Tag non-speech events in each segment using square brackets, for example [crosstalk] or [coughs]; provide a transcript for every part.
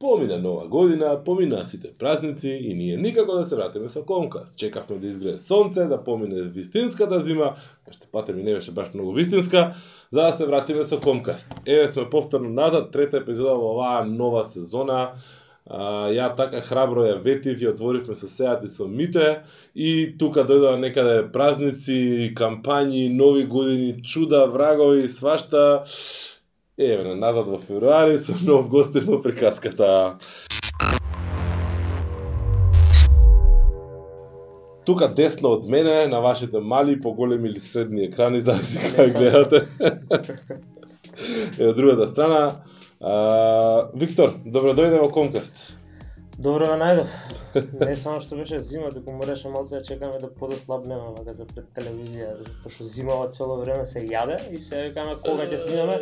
Помина нова година, помина сите празници и ние никако да се вратиме со Комкаст. Чекавме да изгрее сонце, да помине вистинската зима, што пате ми не беше баш многу вистинска, за да се вратиме со Комкаст. Еве сме повторно назад, трета епизода во оваа нова сезона. А, ја така храбро ја ветив и отворивме со сеат и со Мите и тука дојдоа некаде празници, кампањи, нови години, чуда, врагови, свашта. Еве, назад во февруари со нов гостин во приказката. Тука десно од мене, на вашите мали, поголеми или средни екрани, зависи кај гледате. Е, од другата страна, а, Виктор, добро дојде во Комкаст. Добро ме најдов. Не само што беше зима, туку мораше малце да чекаме да подослабнеме вака за пред телевизија, пошто зимава цело време се јаде и се викаме кога ќе снимаме,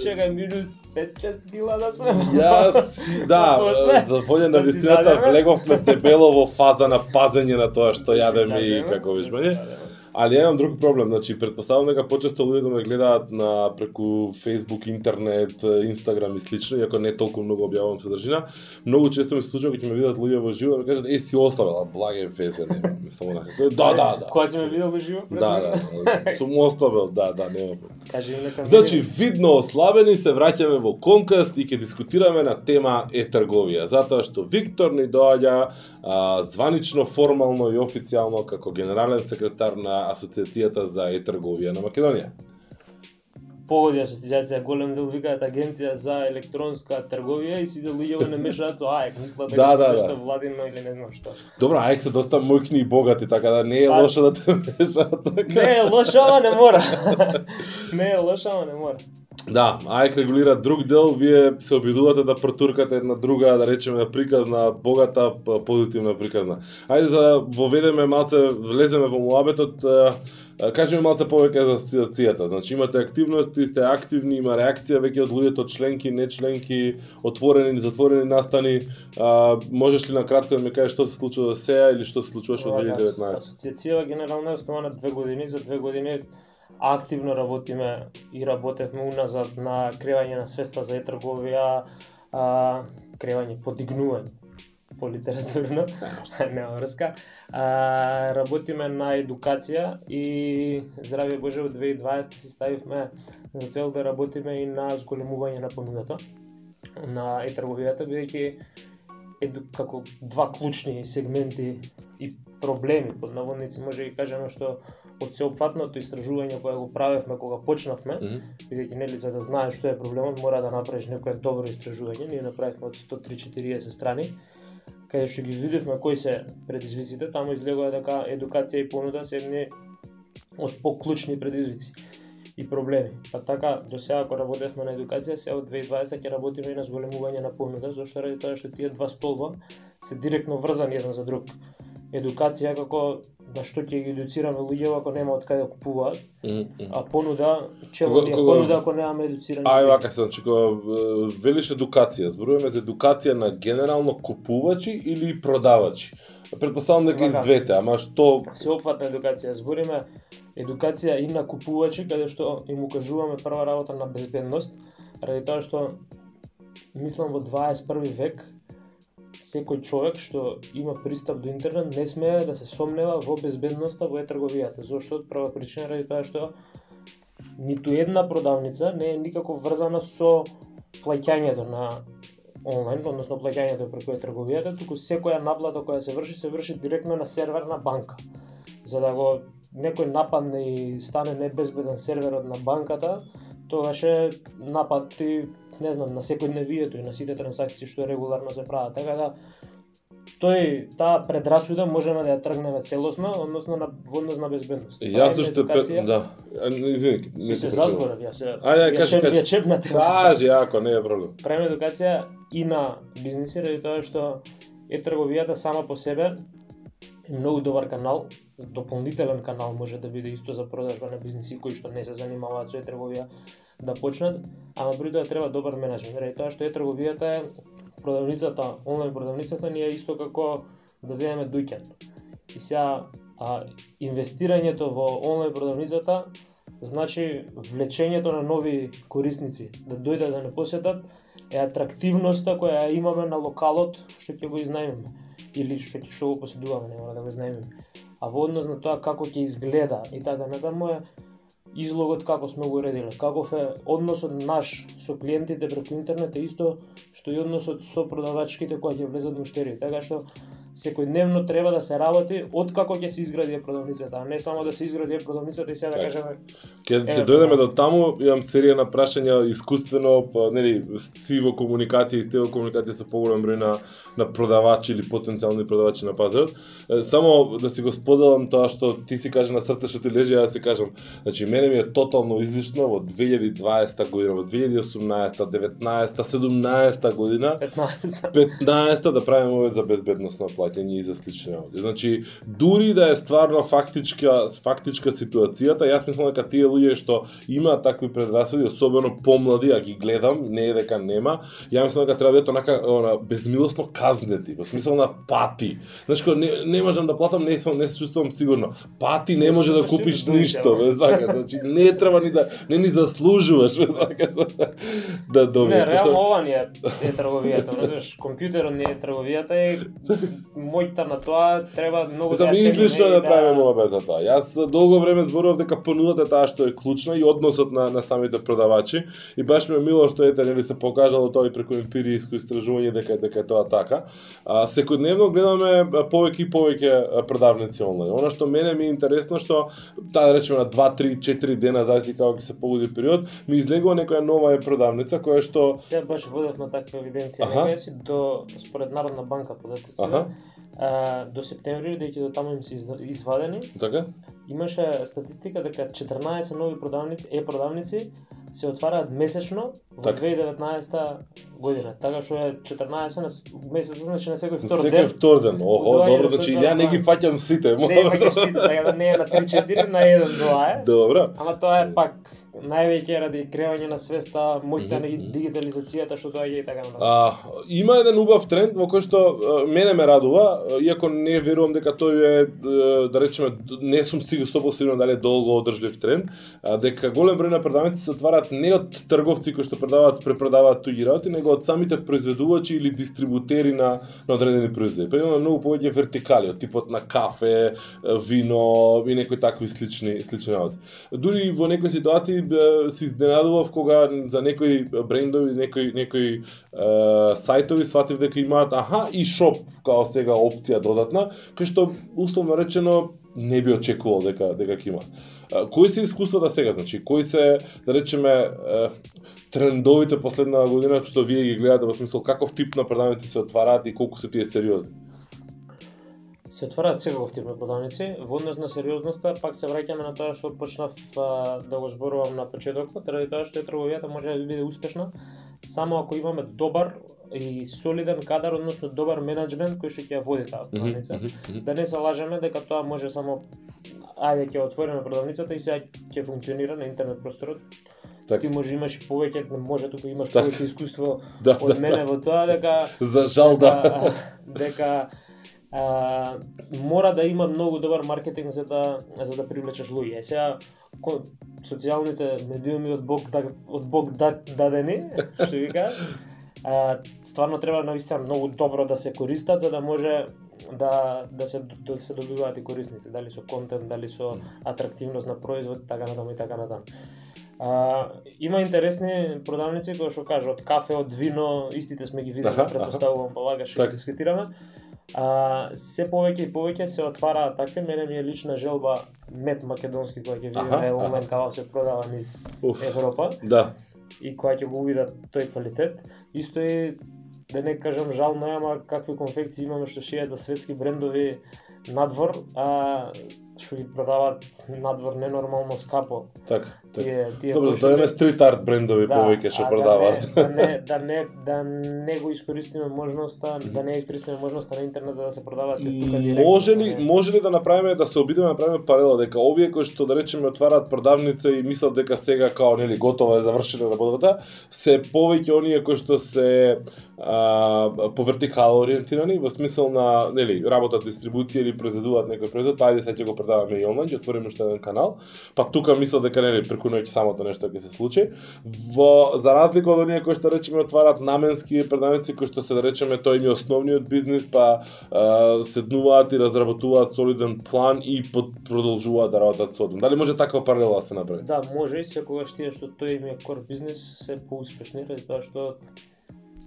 чекај минус 5-6 кила да сме. Јас, да, [laughs] за волја на Да вистината влеговме дебело во фаза на пазење на тоа што јадеме и Дадеме, како да Ali ја имам друг проблем, значи претпоставам дека почесто луѓе да ме гледаат на преку Facebook, интернет, Instagram и слично, иако не толку многу објавувам содржина. Многу често ми се случува кога ќе ме видат луѓе во живо, да ми кажат е си оставила, благе везе нема, само на [laughs] Да, да, да. Кога си ме видел во живо? Да, да, сум оставил, да, да, нема. Кажи нека Значи, видно ослабени се враќаме во Комкаст и ќе дискутираме на тема е-трговија, затоа што Виктор ни доаѓа а, званично, формално и официјално како генерален секретар на Асоциацијата за е-трговија на Македонија. Погоди асоцијација голем дел викаат агенција за електронска трговија и сите луѓе не мешаат со АЕК, мислат дека Да, да, да, нешто да. владино или не знам што. Добро, ајк се доста мојкни и богати, така да не е Па- лошо да те [laughs] мешаат така. Не е лошо, ама не мора. [laughs] не е лошо, ама не мора. Да, АЕК регулира друг дел, вие се обидувате да протуркате една друга, да речеме, приказна, богата, позитивна приказна. Ајде за да воведеме малце, влеземе во муабетот, кажеме малце повеќе за асоциацијата. Значи имате активности, сте активни, има реакција веќе од луѓето членки, не членки, отворени, затворени настани. А, можеш ли на кратко да ми кажеш што се случува сега или што се случуваше во Ова, 2019? Асоциацијава генерално е основана две години, за две години активно работиме и работевме уназад на креање на свеста за е-трговија, а, креање, подигнување по литературно, не врска. А, работиме на едукација и здравје Боже во 2020 си ставивме за цел да работиме и на зголемување на понудата на е-трговијата, бидејќи еду, како два клучни сегменти и проблеми, под наводници може да ги кажеме што од сеопфатното истражување кое го правевме кога почнавме, Мгм. бидејќи нели за да знаеш што е проблемот мора да направиш некое добро истражување, ние направивме од 103-40 страни, каде што ги видевме кои се предизвиците, таму излегува дека едукација и понуда се едни од поклучни предизвици и проблеми. Па така, до сега кога работевме на едукација, сега од 2020 ќе работиме и на зголемување на понуда, зашто ради тоа што тие два столба се директно врзани еден за друг. Едукација како на што ќе ги едуцираме луѓе ако нема од каде да купуваат, Мгм, мгм. а понуда, чего Кога- кога- понуда ако немаме едуцирани. Ај вака се, значи кога велиш едукација, зборуваме за едукација на генерално купувачи или продавачи. Предпоставам дека из двете, ама што Сеопфатна едукација. Збориме едукација и на купувачи, каде што им укажуваме прва работа на безбедност, ради тоа што мислам во 21 век секој човек што има пристап до интернет не смее да се сомнева во безбедноста во е-трговијата. Зошто? Прва причина ради тоа што ниту една продавница не е никако врзана со плаќањето на онлайн, односно плаќањето преку е-трговијата, туку секоја наплата која се врши, се врши директно на сервер на банка. За да го некој нападне и стане небезбеден серверот на банката, тогаш е напад и, не знам, на секојдневието и на сите трансакции што регуларно се прават. Така да, тој таа предрасуда можеме да ја тргнеме целосно, односно на во однос на безбедност. јас уште едукација. пет, да. Извини, не се зазборав, ја се. Ајде, кажи, кажи. Ја чепнате. Кажи, ако не е проблем. Правиме едукација и на бизниси, ради тоа што е трговијата сама по себе е многу добар канал, дополнителен канал може да биде исто за продажба на бизниси кои што не се занимаваат со е трговија да почнат, ама при тоа треба добар менеджмент, ради тоа што е трговијата е продавницата, онлайн продавницата ни е исто како да земеме дуќан. И сега а, инвестирањето во онлайн продавницата значи влечењето на нови корисници, да дојдат да не посетат, е атрактивноста која ја имаме на локалот што ќе го изнајмиме или што ќе што го поседуваме, не мора да го изнајмиме. А во однос на тоа како ќе изгледа и така натаму е излогот како сме го уредиле. Каков е односот наш со клиентите преку интернет е исто што и односот со продавачките кои ќе влезат муштери. Така што секојдневно треба да се работи од како ќе се изгради продавницата, а не само да се изгради продавницата и сега да Така. кажеме Ќе Е, ќе дојдеме до таму, имам серија на прашања искуствено, па, нели, стиво комуникација и стиво комуникација со поголем број на на продавачи или потенцијални продавачи на пазарот. Само да си го споделам тоа што ти си кажа на срце што ти лежи, ја да си кажам. Значи мене ми е тотално излишно во 2020 година, во 2018, 19, 17 година 15 15-та да правиме овој за безбедносно плаќање и за слични работи. Значи, дури да е стварно фактичка фактичка ситуацијата, јас мислам дека тие луѓе што имаат такви предрасуди, особено помлади, а ги гледам, не е дека нема, ја мислам дека треба да бидат онака она безмилосно казнети, во смисла на пати. Значи, не, не можам да платам, не сум не се чувствувам сигурно. Пати не Не може да чувствуваш купиш сигурно, ништо, ве сакаш. Значи, не треба ни да не ни заслужуваш, ве сакаш [laughs] да, добиеш. Не, реално ова ни е, е трговијата, [laughs] не знаеш, компјутерот не е трговијата и мојта на тоа треба многу Мислам, ја цениме излишно и да правиме мојабет за тоа. Јас долго време зборував дека понудата е таа што е клучна и односот на, на самите продавачи и баш ми е мило што ете нели се покажало тоа и преку емпиријско истражување дека дека е тоа така. А, секојдневно гледаме повеќе и повеќе продавници онлайн. Она што мене ми е интересно што таа да речеме на 2, 3, 4 дена зависи како ќе се погоди период, ми излегува некоја нова е продавница која што Сега баш водев на таква евиденција, си до според Народна банка податоците, Аха. А, до септември бидејќи до таму им се из- извадени, така имаше статистика дека 14 нови продавници, е продавници се отвараат месечно во Така. 2019 година. Така што е 14 на месец, значи на секој втор секој ден. втор ден. Доаѓа добро, значи ја не ги фаќам сите. Не има ќе сите, така да не е на 3-4, на 1 2 е. Добро. Ама тоа е пак највеќе ради креање на свеста, мојта Мгм, на мгм. дигитализацијата што доаѓа и така натаму. А, има еден убав тренд во кој што а, мене ме радува, иако не верувам дека тој е да речеме не сум сигурен 100% сигурен дали е долго одржлив тренд, а, дека голем број на продавници се отвараат не од трговци кои што продаваат препродаваат туѓи работи, него од самите произведувачи или дистрибутери на, на одредени производи. Па имаме многу повеќе вертикали, од типот на кафе, вино и некои такви слични слични работи. Дури во некои ситуации се изненадував кога за некои брендови, некои некои е, сајтови сватив дека имаат аха и шоп као сега опција додатна, кај што условно речено не би очекувал дека дека ќе има. Кои се искуствата сега, значи кои се да речеме е, трендовите последна година што вие ги гледате во смисол каков тип на продавници се отвараат и колку се тие сериозни? Се секаков тип на продавници. Во однос на сериозноста, пак се враќаме на тоа што почнав а, да го зборувам на почетокот, ради тоа што е трговијата може да биде успешна само ако имаме добар и солиден кадар, односно добар менеджмент кој што ќе ја води таа продавница. Да не се лажеме дека тоа може само ајде ќе отвориме продавницата и сега ќе функционира на интернет просторот. Така. Ти може имаш и повеќе, може туку имаш повеќе искуство [laughs] Да, од да, мене во тоа дека За жал да. дека, дека а, мора да има многу добар маркетинг за да за да привлечеш луѓе. Сега социјалните медиуми од Бог да, од Бог да, дадени, [laughs] што ви кажа, а, стварно треба навистина многу добро да се користат за да може да да се да се добиваат и корисници, дали со контент, дали со атрактивност на производ, така натаму и така натаму. А, има интересни продавници кои што кажа од кафе, од вино, истите сме ги видели, претпоставувам, ќе Така. дискутираме. А, се повеќе и повеќе се отвараат такви, мене ми е лична желба мед македонски кој ќе видиме аха. онлайн како се продава низ Уф. Европа Да. и која ќе го увидат тој квалитет. Исто и да не кажам жално е, ама какви конфекции имаме што шијат за светски брендови надвор, а што ги продаваат надвор ненормално скапо. Така. така. Тие тие Добро, кои што тоа има не- стрит арт брендови повеќе што а продаваат. [laughs] Да не, да не, да не, да го искористиме можноста, да не искористиме можноста на интернет за да се продаваат и тука директно. Може ли не. може ли да направиме да се обидеме да направиме паралела дека овие кои што да речеме отвараат продавница и мислат дека сега као нели готова е завршена работата, се повеќе оние кои што се по вертикално ориентирани во смисол на нели работат дистрибуција или произведуваат некој производ, па ајде сега ќе го продаваме и онлайн, ќе отвориме уште еден канал. Па тука мислам дека нели преку ноќ самото нешто ќе се случи. Во за разлика од оние кои што речеме отварат наменски продавници кои што се да речеме тоа им е основниот бизнис, па а, седнуваат и разработуваат солиден план и под, продолжуваат да работат со Дали може таква паралела да се направи? Да, може и секогаш тие што тој им е кор бизнис се поуспешни, ради тоа што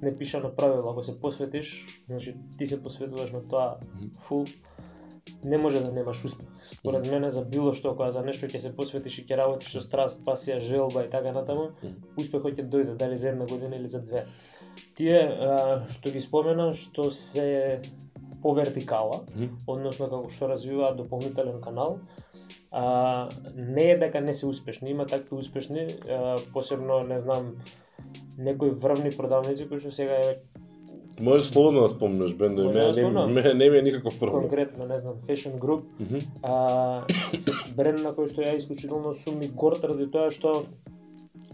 не пиша на правила, ако се посветиш, значи ти се посветуваш на тоа фул, не може да немаш успех. Според мене за било што кога за нешто ќе се посветиш и ќе работиш со страст, пасија, желба и така натаму, успехот ќе дојде дали за една година или за две. Тие а, што ги спомена, што се по вертикала, односно како што развиваат дополнителен канал, а, не е дека не се успешни, има такви успешни, а, посебно не знам некои врвни продавници кои што сега е Може слободно да спомнеш брендови, Може да не, не ми е никаков проблем. конкретно, не знам, Fashion Group, Мгм. а, се бренд на кој што ја исклучително сум и горд ради тоа што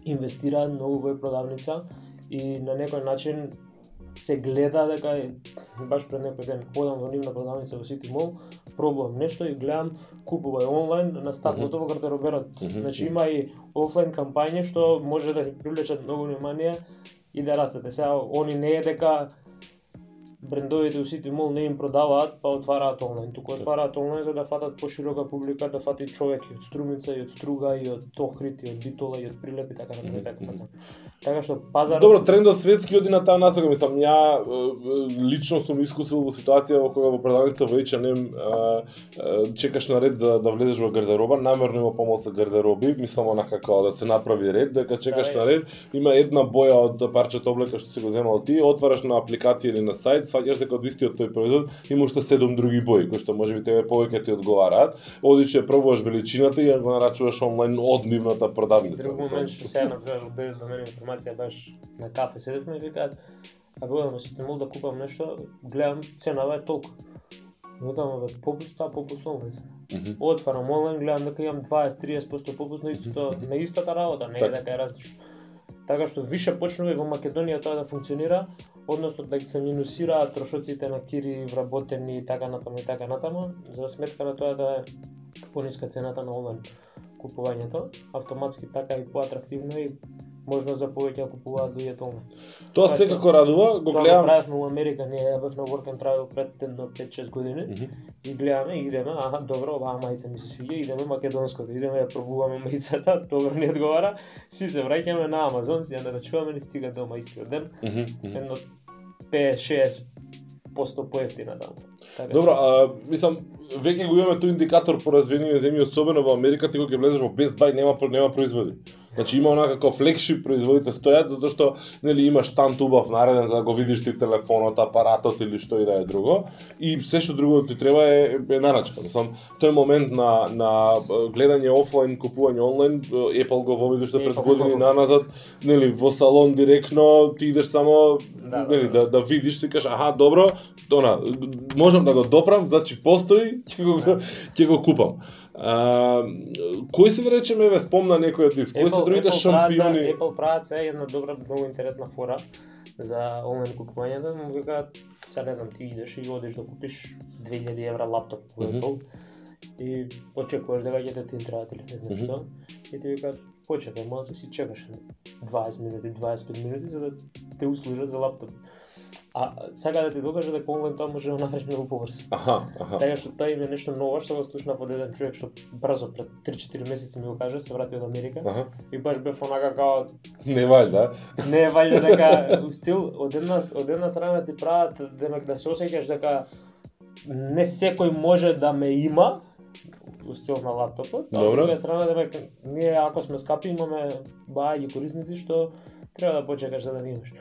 инвестираат многу во продавница и на некој начин се гледа дека баш пред некој ден одам во нивна продавница во City Mall, пробувам нешто и гледам купувај онлайн на стаклото во гардероберот. Значи има и офлайн кампањи што може да привлечат многу внимание и да растете. Сега они не е дека брендовите у City Mall не им продаваат, па отвараат онлайн. Туку отвараат онлайн за да фатат поширока публика, да фати човек и од Струмица, и од Струга, и од Охрид, и од Битола, и од Прилеп и така натаму и така натаму. Така што пазарот Добро, трендот светски оди на таа насока, мислам, ја лично сум искусил во ситуација во кога во продавница во H&M чекаш на ред да, да влезеш во гардероба, намерно има помалку гардероби, мислам онака како да се направи ред, дека чекаш Да, на ред, има една боја од парчето облека што си го земал ти, отвараш на апликација или на сајт, сваќаш дека од истиот тој производ има уште седум други бои, кои што можеби тебе повеќе ти одговараат. Одиш ја пробуваш величината и ја го нарачуваш онлайн од нивната продавница. Друг момент што сега например дојде до мене информација баш на кафе седевме и викаат а бе одам сите мол да купам нешто, гледам ценава е толку. Викам бе попуст, таа попуст онлайн. се. Мгм. Отварам онлайн, гледам дека имам 20-30% попуст на истото, на истата работа, не е Така. дека е различно. Така што више почнува и во Македонија тоа да функционира, односно да ги се минусираат трошоците на кири, вработени и така натаму и така натаму, за сметка на тоа да е пониска цената на онлайн купувањето, автоматски така и поатрактивно и можност за повеќе да купуваат онлайн. Тоа Тоа е секако радува, го Тоа гледам. правевме во Америка, ние ја бевме work and travel пред едно 5-6 години Мгм. и гледаме и идеме, аха, добро, оваа мајца ми се свиѓа, идеме македонското, идеме ја пробуваме мајцата, [laughs] добро ни одговара, си се враќаме на Амазон, си ја нарачуваме, ни стига дома истиот ден, Мгм, мгм. едно 5-6% поевтина таму. Така, Добро, а, мислам, веќе го имаме тој индикатор по развиени земји, особено во Америка, ти кога ќе влезеш во Best Buy нема нема производи. Значи има онака како флекшип производите стојат затоа што нели имаш штанд убав нареден за да го видиш ти телефонот, апаратот или што и да е друго и се што друго ти треба е, е нарачка. Мислам, тој момент на на гледање офлайн, купување онлайн, Apple го воведе уште пред Apple години го- наназад, нели во салон директно ти идеш само Да, нели да, да, да видиш, си кажеш, аха, добро, она, можам да го допрам, значи постои, ќе го ќе го купам. А, кои се да речеме, еве спомна некој од нив, кои се другите за- шампиони? Apple прават се една добра, многу интересна фора за онлайн купувањето, му викаат, сега не знам, ти идеш и одиш да купиш 2000 евра лаптоп во. Apple и очекуваш дека ќе те интересат или не знам Мгм. што. И ти викаат, почекај малце си чекаш 20 минути, 25 минути за да те услужат за лаптоп. А сега да ти докажа дека онлайн тоа може да направиш многу побрзо. Аха, аха. Така што тоа е нешто ново што го слушнав од еден човек што брзо пред 3-4 месеци ми го кажа, се врати од Америка Аха. и баш бев онака као Не вајда. не е валјда дека стил од една од една страна ти прават демек да се осеќаш дека не секој може да ме има у стил на лаптопот, а од Добро. друга страна демек ние ако сме скапи имаме бајаги корисници што треба да почекаш за да не имаш.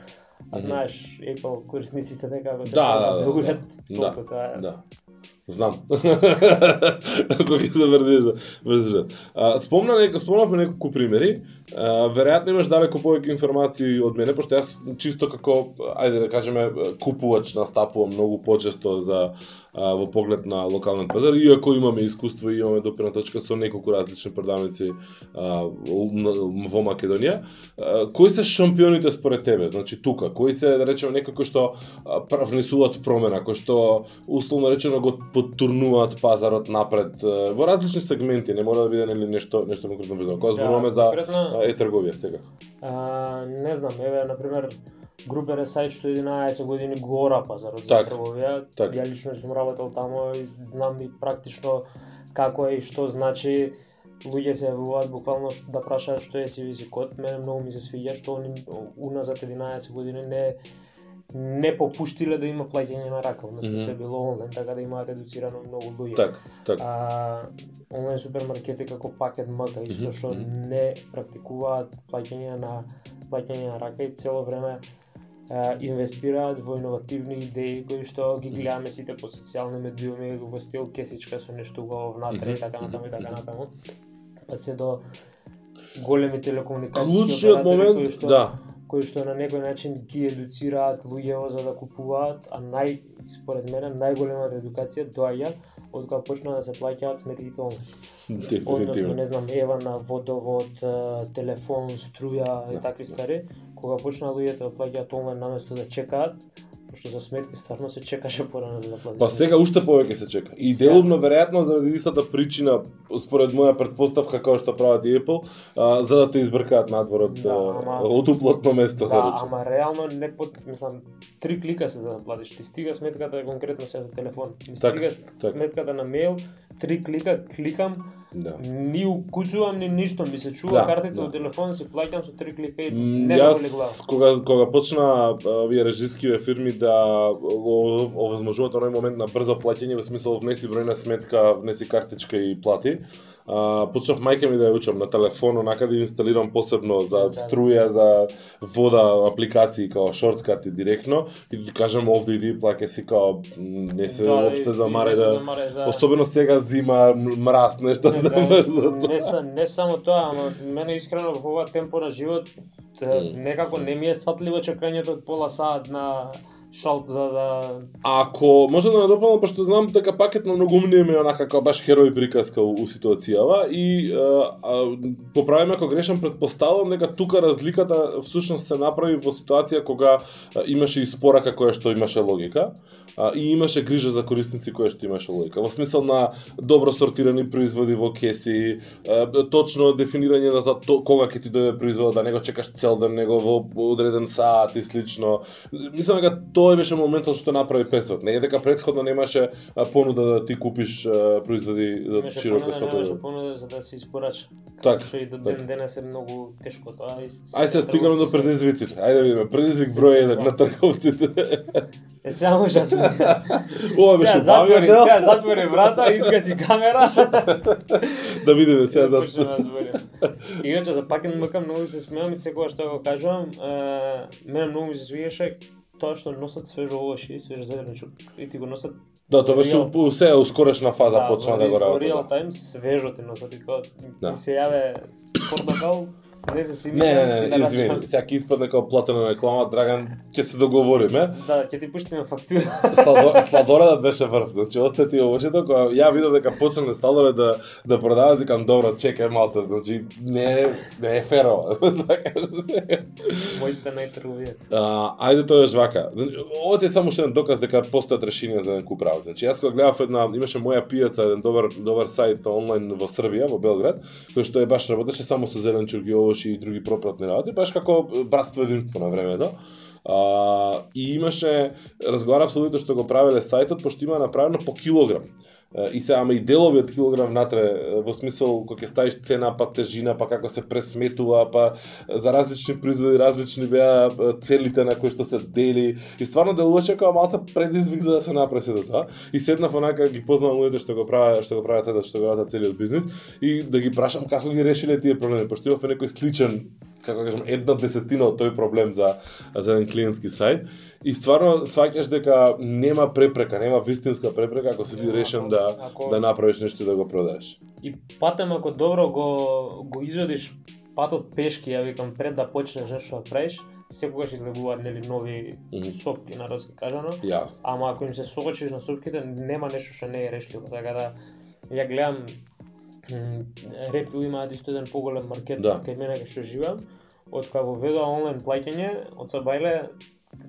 А знаеш, Apple корисниците дека ако се Да, да, да, да, уред, да. толку тоа е. Да. Знам. Кога ќе се врзиш за спомна неко, спомнавме неколку примери. А, веројатно имаш далеку повеќе информации од мене, пошто јас чисто како, ајде да кажеме, купувач настапувам многу почесто за а, во поглед на локалниот пазар, иако имаме искуство и имаме допирна точка со неколку различни продавници а, во Македонија. А, кои се шампионите според тебе? Значи тука, кои се да речеме некои кои што внесуваат промена, кои што условно речено го потурнуваат пазарот напред во различни сегменти, не мора да биде нели нешто нешто конкретно врзано. Кога да, зборуваме за е трговија сега. А, не знам, еве на пример Групер е сајт што 11 години гора пазарот за трговија. Так. Ја лично сум работел тамо и знам и практично како е и што значи луѓе се јавуваат буквално да прашаат што е CVC код. Мене многу ми се свиѓа што они уназад 11 години не не попуштиле да има плаќање на рака, односно mm -hmm. се било онлайн, така да имаат едуцирано многу луѓе. Так, так. А, онлайн супермаркети како пакет МК исто што mm -hmm. не практикуваат плаќање на плаќање на рака и цело време инвестираат во иновативни идеи кои што ги гледаме сите по социјални медиуми во стил кесичка со нешто убаво внатре и така натаму и така натаму. Па се до големи телекомуникации Клучниот момент, кои што да кои што на некој начин ги едуцираат луѓето за да купуваат, а нај според мене најголемата едукација доаѓа од кога почна да се плаќаат сметките онлайн. Односно, не знам, ева на водовод, телефон, струја и да, такви да. Кога почна луѓето да плаќаат онлайн наместо да чекаат, пошто за сметки стварно се чекаше порано за да платиш. Па сега уште повеќе се чека. И делумно веројатно заради истата причина, според моја предпоставка како што прават и Apple, а, за да те избркаат надвор од да, ама, од уплатно место да, за ама реално не под, мислам, три клика се за да платиш. Ти стига сметката конкретно се за телефон. Ми так, стига так. сметката на мејл, три клика, кликам, Да. Ни укуцувам ни ништо, ми се чува да, картица да. од телефон, си плаќам со три клика и не Јас. Кога кога почна овие режискиве фирми да овозможуваат оној момент на брзо плаќање во смисол внеси бројна сметка, внеси картичка и плати, а, почнав мајка ми да ја учам на телефон, онака да инсталирам посебно за да, струја, за вода, апликации као шорткати директно и да кажам овде иди плаке си као не се да, опште замаре да, за... особено сега зима, мраз, нешто да, да, не, не само тоа, ама мене искрено во ова темпо на живот некако не ми е сватливо чекањето од пола саат на шалт за да Ако може да надополнам пошто знам дека пакетно многу умнее ме онака како баш херој приказка у, у ситуацијава и а, а, поправиме ако грешам предпоставам дека тука разликата всушност се направи во ситуација кога имаше испорака која што имаше логика а, и имаше грижа за корисници која што имаше логика. Во смисол на добро сортирани производи во кеси, а, точно дефинирање за то, кога ќе ти дојде производ, да не го чекаш цел ден, него во одреден саат и слично. Мислам дека тоа беше моментот што направи Песот. Не е дека предходно немаше понуда да ти купиш производи за имаше широко стока. Немаше понуда за да се испорача. Так. Што и до ден денес е многу тешко тоа. Ај се стигаме до предизвиците. Ајде да видиме предизвик број 1 на трговците. Е да сме. Ова беше затвори, сега затвори врата, изгаси камера. [laughs] да видиме сега да затвори. Иначе за пакен мка многу се смеам и секогаш што го кажувам, мене многу ми се свиеше тоа што носат свежо овошје и свеж зеленчук и ти го носат Да, тоа беше се ускорешна фаза да, почна да го работи. Во реал тайм свежо ти носат и кога да. се јаве портокал Не се си Не, не, не, извини, сега ќе испадне како платена реклама, Драган, ќе се договориме. Да, ќе ти пуштиме фактура. Сладоредот беше врв, значи остаја ти овочето, кога ја видов дека почна сладолед да да продава, викам добро, чекај малку, значи не не е феро. [laughs] Моите најтрговија. А, ајде тоа е жвака. Ова е само еден доказ дека постојат решенија за да куп работа. Значи јас кога гледав една имаше моја пијаца, еден добар добар сајт онлайн во Србија, во Белград, кој што е баш работеше само со зеленчук и Милош и други пропратни работи, баш како братство единство на времето. Да? А, и имаше, разговарав со луѓето што го правеле сајтот, пошто има направено по килограм. И се ама и делови од килограм натре во смисол кога ќе ставиш цена, па тежина, па како се пресметува, па за различни производи, различни беа целите на кои што се дели. И стварно делуваше како малку предизвик за да се направи сето тоа. И седнав онака ги познавам луѓето што го прават, што го прават сега, што го прават целиот бизнис и да ги прашам како ги решиле тие проблеми, пошто имав некој сличен како да кажам, една десетина од тој проблем за, за еден клиентски сајт. И стварно сваќаш дека нема препрека, нема вистинска препрека ако си ти решен да ако... да направиш нешто и да го продадеш. И патем ако добро го го изодиш патот пешки, ја викам, пред да почнеш нешто да правиш, секогаш излегуваат нели нови Мгм. сопки народски кажано, Јасно. ама ако им се соочиш на сопките, нема нешто што не е решливо, така да ја гледам Рептил имаат исто еден поголем маркет Да. кај мене кај што живеам, од кога го ведоа онлайн плаќање, од Сабајле,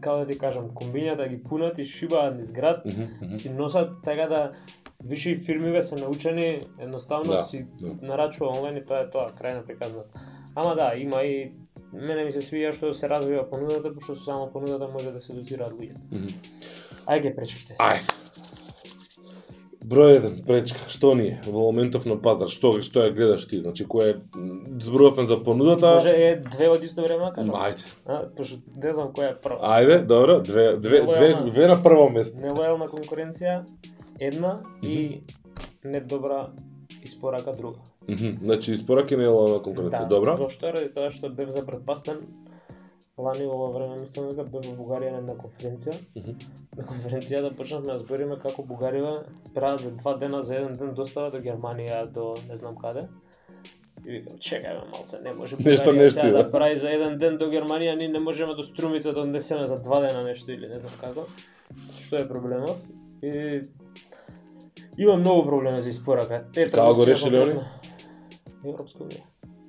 како да ти кажам, комбињата ги пунат и шибаат низ град, Мгм, мгм. си носат така да виши фирмиве се научени едноставно Да, си да. нарачува онлайн и тоа е тоа, крај на приказната. Ама да, има и мене ми се свија што се развива понудата, пошто само понудата може да се едуцираат луѓето. Мгм. Ајде пречките се. Ајде. Број еден, пречка, што ни е во моментов на пазар, што што ја гледаш ти, значи кој е зборувавме за понудата. Може е две од исто време, кажам. Ајде. А, пошто не знам која е прва. Ајде, добро, две две две Нелојална. две на прво место. Нелојална конкуренција една и недобра испорака друга. Мгм. Значи испораки не е лојална конкуренција, Да, добро? Зошто? Ради тоа што бев запретпастен лани во ова време мислам дека бев во Бугарија на една конференција. Мгм. На конференцијата почнавме да збориме како Бугариве прават за два дена за еден ден достава до Германија, до не знам каде. И викам, чекај ме малце, не може Нешто Бугарија не сега штива. да прави за еден ден до Германија, ние не можеме до Струмица да однесеме за два дена нешто или не знам како. Што е проблемот? И има многу проблеми за испорака. Те Како го решиле они? Европска унија.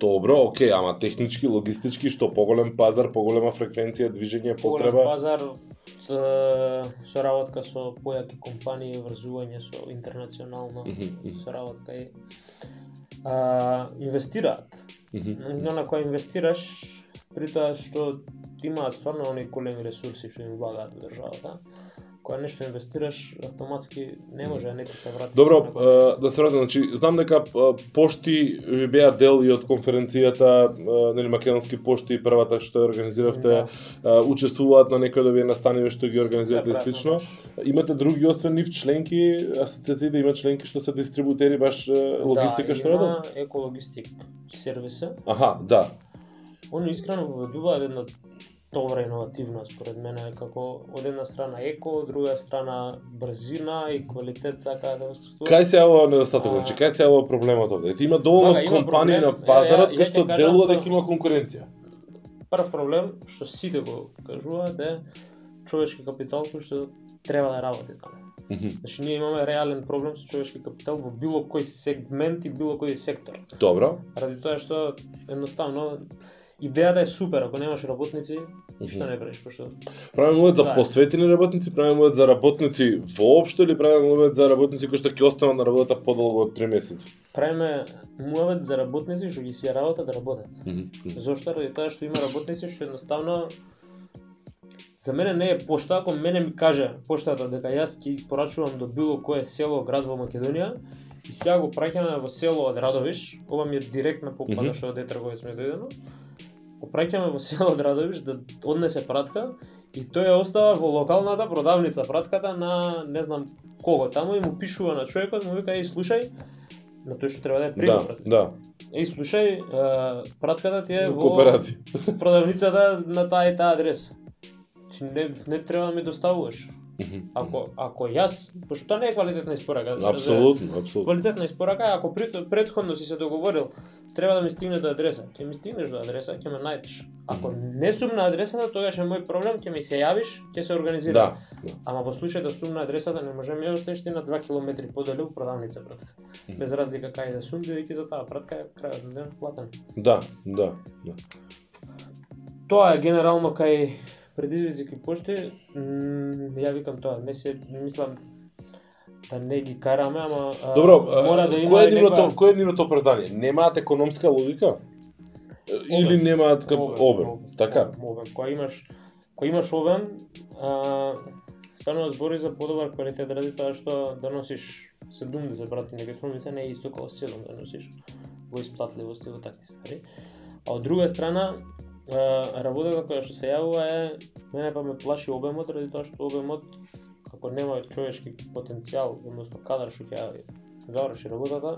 Добро, окей, ама технички, логистички, што поголем пазар, поголема фреквенција, движење, Поголем потреба. пазар, е, соработка со појаки компании, врзување со интернационално Мгм, мгм. соработка и а, инвестираат. Мгм. На, на која инвестираш, при тоа што имаат стварно оние големи ресурси што им влагаат во државата, кога нешто инвестираш, автоматски не може да не ти се врати. Добро, некој- е, да се вратам, значи знам дека пошти ви беа дел и од конференцијата, нели македонски пошти првата што ја организиравте, Да. е, учествуваат на некои од овие настаниви што ги организирате и Се слично. Имате други освен нив членки, асоциациите имаат членки што се дистрибутери баш логистика да, што има радат? екологистик сервиса. Аха, да. Они искрено воведуваат една добра иновативна според мене како од една страна еко, од друга страна брзина и квалитет така да воспоставува. Кај се јавува недостаток, А. значи кај се јавува проблемот овде? Ете има доволно има компании проблем. на пазарот ја што делува дека има конкуренција. Прв проблем што сите го кажуваат е човечки капитал кој што треба да работи таму. Мгм. Значи ние имаме реален проблем со човечки капитал во било кој сегмент и било кој сектор. Добро. Ради тоа што едноставно идејата е супер, ако немаш работници, што не правиш, пошто Правиме мовет за Да. посветени работници, правиме мовет за работници воопшто или правиме мовет за работници кои што ќе останат на работа подолго од 3 месеци? правиме муавет за работници што ги си ја работат да работат. Мгм, мгм. Зошто? Ради тоа што има работници што едноставно за мене не е пошта, ако мене ми каже поштата дека јас ќе испорачувам до било кое село, град во Македонија, и сега го праќаме во село од Радовиш, ова ми е директна покана Мгм. што од Етрговец ми е дојдено, го праќаме во село од Радовиш да однесе пратка и тој ја остава во локалната продавница пратката на не знам кого таму и му пишува на човекот, му вика еј слушај, на тој што треба да е Да, приготвен. да. Еј слушај, е, пратката ти е во Кооперација. продавницата на таа и таа адреса. Ти не, не треба да ми доставуваш. Ако ако јас, пошто тоа не е квалитетна испорака, да се разбере. Апсолутно, апсолутно. Квалитетна испорака е ако пред, предходно си се договорил, треба да ми стигне до адреса. Ќе ми стигнеш до адреса, ќе ме најдеш. Ако не сум на адресата, тогаш е мој проблем, ќе ми се јавиш, ќе се организира. Да, да. Ама во случај да сум на адресата, не може ми ја оставиш ти на 2 километри подале у продавница пратката. Мгм. Без разлика кај да сум, бидејќи за таа пратка е крајот на ден платен. Да, да, да. Тоа е генерално кај предизвици пошти, м, ја викам тоа, не се мислам да не ги караме, ама а, Добро, мора да има кој е нивното, некоја кој е нивното оправдание? Немаат економска логика? Или Обем. немаат кап... обем, така? Обем, обем. Кога имаш кога имаш обем, а, стварно збори за подобар квалитет ради тоа што да носиш 70 братки некој спомница не е исто како 7 да носиш во исплатливост и во такви ствари. А од друга страна, а, работата која што се јавува е мене па ме плаши обемот ради тоа што обемот како нема човечки потенцијал, односно кадар што ќе заврши работата,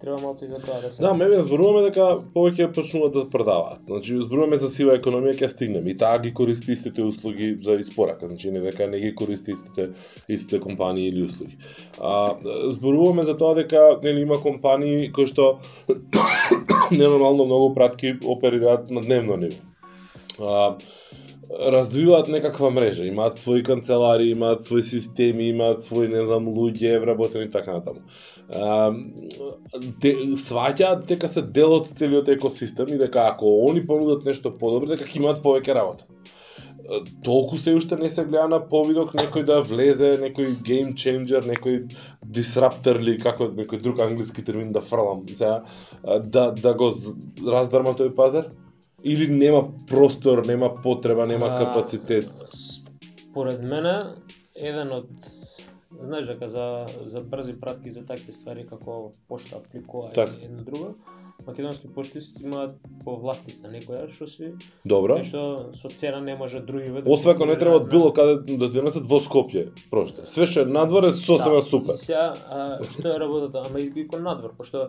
треба малце и за тоа да се Да, ме зборуваме дека повеќе почнуваат да продаваат. Значи зборуваме за сива економија ќе стигнеме и таа ги користи истите услуги за испорака, значи не дека не ги користи истите истите компании или услуги. А зборуваме за тоа дека нели има компании кои што ненормално многу пратки оперираат на дневно ниво. А, развиваат некаква мрежа, имаат своји канцелари, имаат своји системи, имаат своји, не знам, луѓе вработени и така натаму. Де, сваќаат дека се дел од целиот екосистем и дека ако они понудат нешто подобро, дека ќе имаат повеќе работа. Толку се уште не се гледа на повидок некој да влезе, некој game changer, некој disruptor или како некој друг англиски термин да фрлам, сега, да, да го раздрма тој пазар? Или нема простор, нема потреба, нема капацитет? Според мене, еден од знаеш дека за за брзи пратки за такви ствари како пошта апликува Така. и едно друго, македонски пошти имаат повластица некоја што си Добро. нешто со цена не може други да Освен ако не треба од било каде да ти донесат во Скопје, прошто. Све што е надвор е сосема супер. И сега, а, што е работата, ама и кон надвор, пошто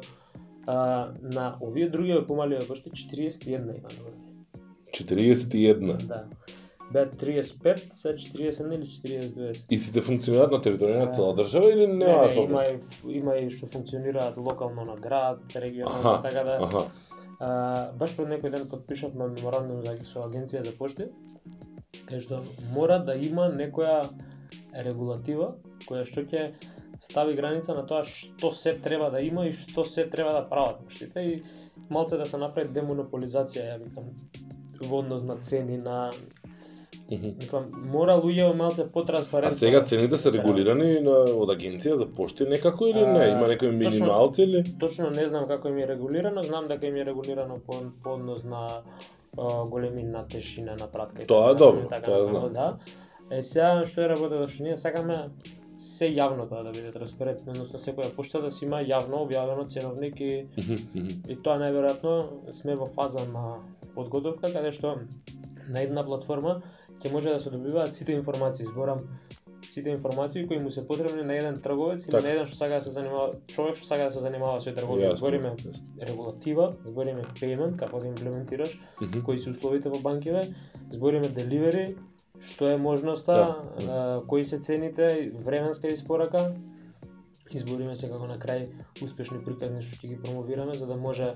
а, на овие други помали пошти 41 има надвор. 41. Да. Беа 35, сега 41 или 42. И сите функционираат на територија на цела држава или Не, немаат не, има и, има и што функционираат локално на град, регионално, така да. Аха. А, баш пред некој ден подпишавме меморандум за со агенција за пошти, кај што мора да има некоја регулатива која што ќе стави граница на тоа што се треба да има и што се треба да прават поштите и малце да се направи демонополизација, ја викам, во однос на цени на Мгм. мислам мора луѓе малце А потранспарентно. сега цените се да се регулирани на, од агенција за пошти некако или А, не? Има некои минималци или? Точно не знам како им е регулирано, знам дека им е регулирано по, по однос на а, големина, тешина на пратка. и Тоа е така добро, тоа знам. Да. Е сега што е работата што ние сакаме се јавно тоа да биде транспарентно, односно секоја пошта да си има јавно објавено ценовник и. И тоа најверојатно сме во фаза на подготовка каде што на една платформа ќе може да се добиваат сите информации, зборам сите информации кои му се потребни на еден трговец или Така. на еден што сака да се занимава човек што сака да се занимава со трговија. Збориме регулатива, збориме payment како да имплементираш, Мгм. кои се условите во банкиве, збориме delivery, што е можноста, Да. а, кои се цените, временска испорака, избориме се како на крај успешни приказни што ќе ги промовираме за да може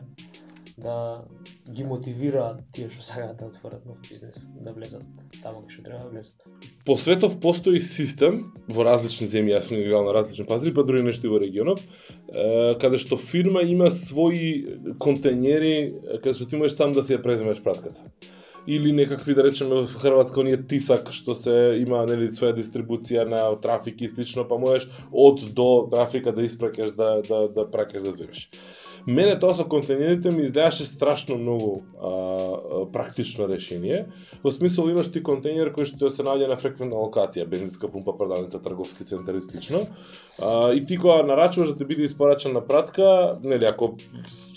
да ги мотивираат тие што сакаат да отворат нов бизнес, да влезат таму кај што треба да влезат. По светов постои систем во различни земји, јас сум играл на различни пазари, па други нешто и во регионов, каде што фирма има своји контейнери каде што ти можеш сам да си ја преземеш пратката. Или некакви, да речеме, во Хрватска оние тисак, што се има нели своја дистрибуција на трафик и слично, па можеш од до трафика да испраќаш да да да праќаш да земеш. Мене тоа со контењерите ми изгледаше страшно многу а, практично решение. Во смисол имаш ти контењер кој што се наоѓа на фреквентна локација, бензинска пумпа, продавница, трговски центар и слично. А, и ти кога нарачуваш да ти биде испорачена пратка, нели ако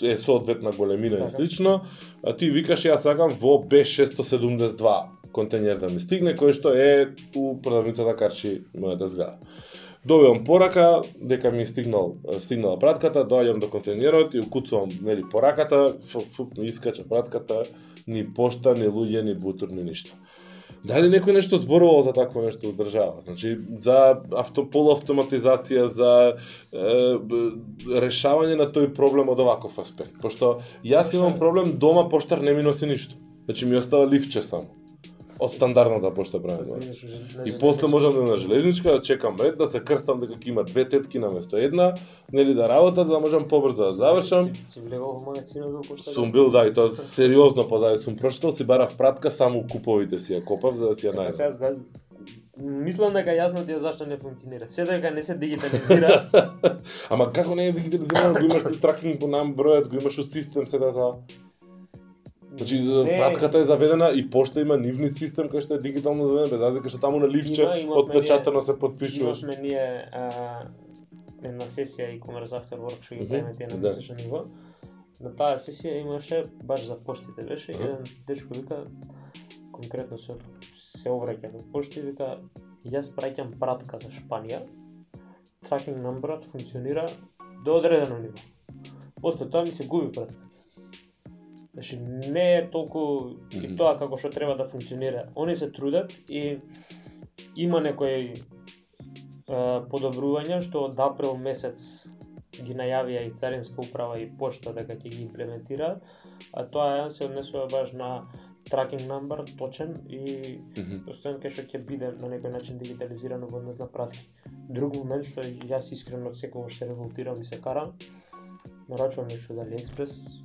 е соодветна големина и Така. слично, а ти викаш ја сакам во B672 контењер да ми стигне, кој што е у продавницата Карши мојата зграда. Добивам порака дека ми стигнал стигнала пратката, доаѓам до контејнерот и укуцувам нели пораката, фуп, фуп ми искача пратката, ни пошта, ни луѓе, ни бутур, ни ништо. Дали некој нешто зборувал за такво нешто во држава? Значи за авто полуавтоматизација, за е, решавање на тој проблем од оваков аспект. Пошто јас имам проблем дома поштар не ми носи ништо. Значи ми остава лифче само. Од стандардната пошта правиме. И после можам да на железничка да чекам ред, да се крстам дека ќе има две тетки на место една, нели да работат, за да можам побрзо да завршам. Си, си влегол во магазинот во пошта. Сум бил, да, и тоа сериозно позади сум прочитал, си барав пратка, само куповите си ја копав за да си ја Така, најдам. да, Мислам дека јасно ти е зашто не функционира. Се дека не се дигитализира, [laughs] Ама како не е дигитализирано, го имаш [laughs] тракинг по нам бројот, го имаш у систем се да тоа. Значи Не. пратката е заведена и пошта има нивни систем кој што е дигитално заведен без разлика што таму на ливче отпечатано се подпишуваш. имавме ние а, една сесија и Work што ги правиме тие на да. месечно ниво. На таа сесија имаше баш за поштите беше Аха. еден дечко вика конкретно се се обраќа во пошти вика јас праќам пратка за Шпанија. Тракинг номерот функционира до одредено ниво. После тоа ми се губи пратката. Значи не е толку и Мгм. тоа како што треба да функционира. Они се трудат и има некои е, подобрувања што од април месец ги најавија и Царинска управа и Пошта дека ќе ги имплементираат, а тоа е се однесува баш на tracking number точен и постојано кај што ќе биде на некој начин дигитализирано во однос на пратки. Друг момент што јас искрено секогаш се револтирам и се карам, нарачувам нешто од AliExpress,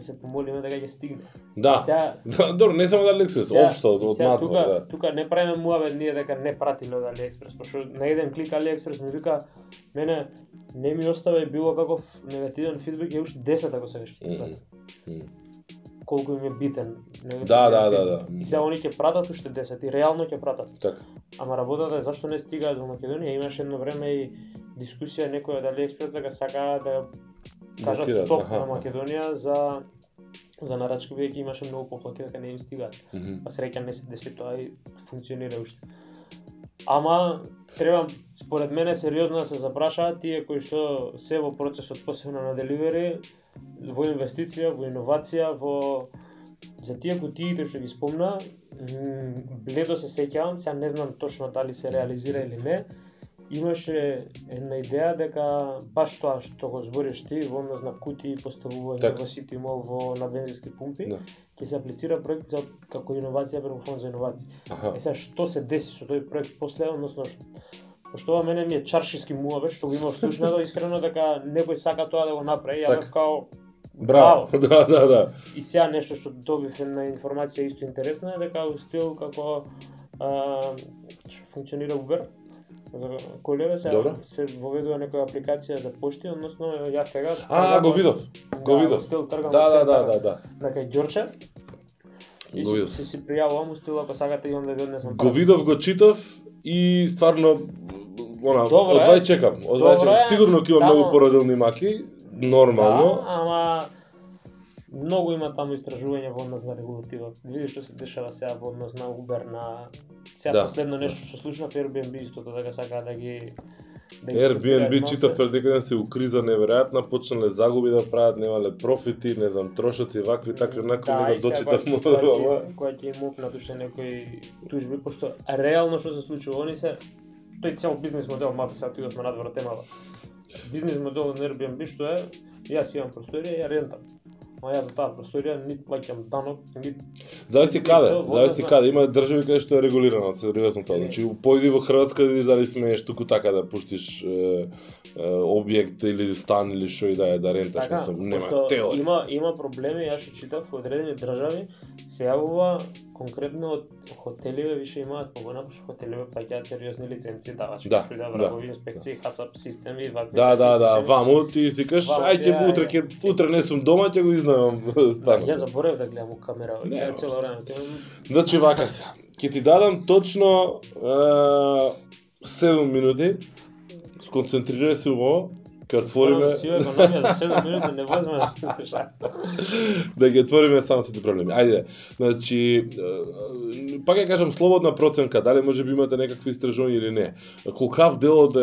да се помолиме дека ќе стигне. Да. Сега [laughs] Да, Добро, не само да AliExpress, Сега- општо и од сега надвор, тука, да. тука не правиме муавет ние дека не пратиле од AliExpress, пошто на еден клик AliExpress ми вика мене не ми остави било каков негативен фидбек, е уште 10 ако ти Мгм. пратам. Мгм. Колку им е битен. негативен Да, да, да, да. И сега они ќе пратат уште 10 и реално ќе пратат. Така. Ама работата е зашто не стигаат во Македонија, имаше едно време и дискусија некој од AliExpress дека сакаа да кажат стоп аха. на Македонија за за нарачки веќе имаше многу поплаки дека не им стигаат. Мгм. па среќа не се деси тоа и функционира уште. Ама треба според мене сериозно да се запрашаат тие кои што се во процесот посебно на деливери, во инвестиција, во иновација, во за тие кутиите што ги спомна, бледо се сеќавам, сега не знам точно дали се реализира или не, имаше една идеја дека баш тоа што го збориш ти во однос на кутии поставување Така. во City Mall во на бензински пумпи, Да. ќе се аплицира проект за како иновација преку фонд за иновации. Аха. Е сега што се деси со тој проект после, односно што Пошто ова мене ми е чаршиски муаве, што го имав слушнато, искрено дека некој сака тоа да го направи, ја бев као Браво. [laughs] Да, да, да. И сега нешто што добив една информација исто интересна е дека у стил како а, што функционира Uber за колеве се Добро. се воведува некоја апликација за пошти, односно јас сега А, тргам го видов. Го видов. стил тргам Да, да, да, да, да. на кај Ѓорче. И Го видов. си, си пријавувам у стил ако сакате имам да ви однесам. Го видов, го читав и стварно она одвај чекам, одвај чекам. Сигурно ќе има Тамо- многу пораделни маки, нормално. Да, ама многу има таму истражување во однос на регулатива. Видиш што се дешава сега во однос на Uber на сега Да. последно нешто што слушнав Airbnb истото дека сакаат да ги да ги Airbnb читав малце. пред некој ден се у криза неверојатна, почнале загуби да прават, немале профити, не знам, трошоци, вакви, такви, накои Да, не и го сега дочитав му. ама- Кога ќе им опнат уште некои тужби, пошто реално што се случува, они се тој цел бизнес модел, мата сега отидовме надвор темава. Бизнес модел на Airbnb што е, јас имам просторија, ја рентам. Ама јас за таа просторија нит плаќам данок, нит Зависи каде, зависи каде. Има држави каде што е регулирано, сериозно тоа. Значи, појди во Хрватска да видиш дали смееш туку така да пуштиш е, е, објект или стан или што и да е да ренташ, Така, мислам, нема теорија. има има проблеми, јас што читав во одредени држави се јавува конкретно од хотеливе више имаат погона, пошто хотеливе плаќаат сериозни лиценци, Да, што да да. врагови инспекции, хасап системи, вакви. Да, да, да, ваму ти си кажеш, Ваму, ај ќе ја, утре ќе утре не сум дома, ќе го изнајмам Да, [laughs] станот. ја заборев да гледам у камера, Не, цело време. Значи вака се. Ќе ти дадам точно е, 7 минути. Сконцентрирај се убаво. Ќе отвориме Си економија за 7 минути не возме да се да ги отвориме само сите проблеми. Ајде. Значи пак ја кажам слободна проценка, дали може би имате некакви истражувања или не. Колкав дел од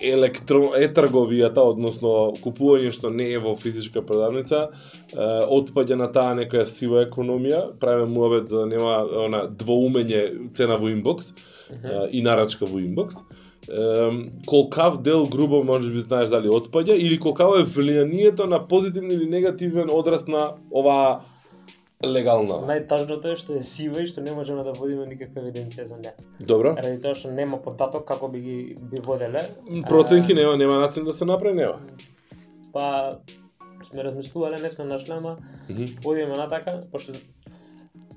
електро е-трговијата, односно купување што не е во физичка продавница, отпаѓа на таа некоја сива економија, правиме муабет за да нема она двоумење цена во инбокс и нарачка во инбокс. Колкав дел грубо може би знаеш дали отпаѓа или колкаво е влијанието на позитивен или негативен одраз на оваа легална. Најтажното е што е сива и што не можеме да водиме никаква евиденција за неа. Добро. Ради тоа што нема податок како би ги би воделе. Проценки А, нема, нема начин да се направи, нема. Па сме размислувале, не сме нашли, ама Мгм. одиме натака, пошто